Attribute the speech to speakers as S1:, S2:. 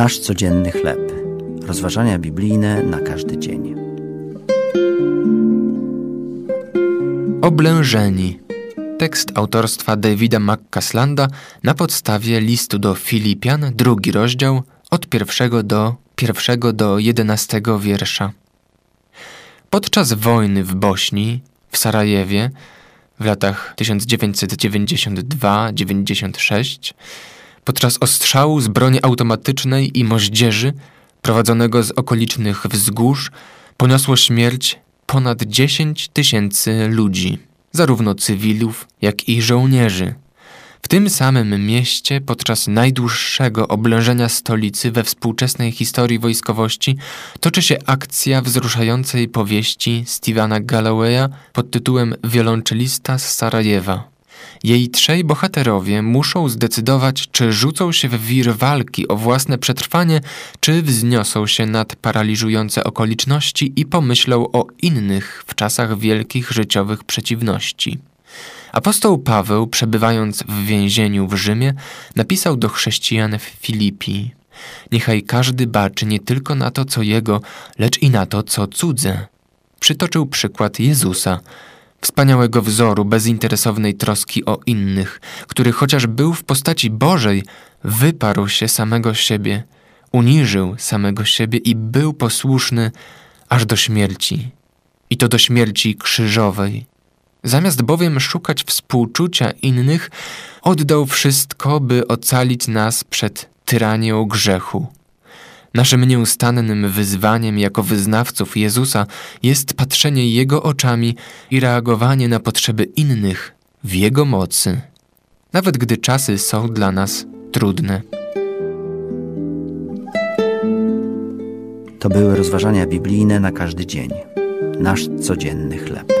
S1: Nasz codzienny chleb. Rozważania biblijne na każdy dzień.
S2: Oblężeni. Tekst autorstwa Davida McCaslanda na podstawie listu do Filipian, drugi rozdział, od pierwszego do pierwszego do jedenastego wiersza. Podczas wojny w Bośni, w Sarajewie, w latach 1992-96, podczas ostrzału z broni automatycznej i moździerzy prowadzonego z okolicznych wzgórz poniosło śmierć ponad 10 tysięcy ludzi, zarówno cywilów, jak i żołnierzy. W tym samym mieście podczas najdłuższego oblężenia stolicy we współczesnej historii wojskowości toczy się akcja wzruszającej powieści Stevena Gallowaya pod tytułem Wiolonczelista z Sarajewa. Jej trzej bohaterowie muszą zdecydować, czy rzucą się w wir walki o własne przetrwanie, czy wzniosą się nad paraliżujące okoliczności i pomyślą o innych w czasach wielkich życiowych przeciwności. Apostoł Paweł, przebywając w więzieniu w Rzymie, napisał do chrześcijan w Filipii: Niechaj każdy baczy nie tylko na to, co jego, lecz i na to, co cudze. Przytoczył przykład Jezusa, wspaniałego wzoru bezinteresownej troski o innych, który chociaż był w postaci Bożej, wyparł się samego siebie, uniżył samego siebie i był posłuszny aż do śmierci. I to do śmierci krzyżowej. Zamiast bowiem szukać współczucia innych, oddał wszystko, by ocalić nas przed tyranią grzechu. Naszym nieustannym wyzwaniem jako wyznawców Jezusa jest patrzenie Jego oczami i reagowanie na potrzeby innych w Jego mocy, nawet gdy czasy są dla nas trudne.
S1: To były rozważania biblijne na każdy dzień. Nasz codzienny chleb.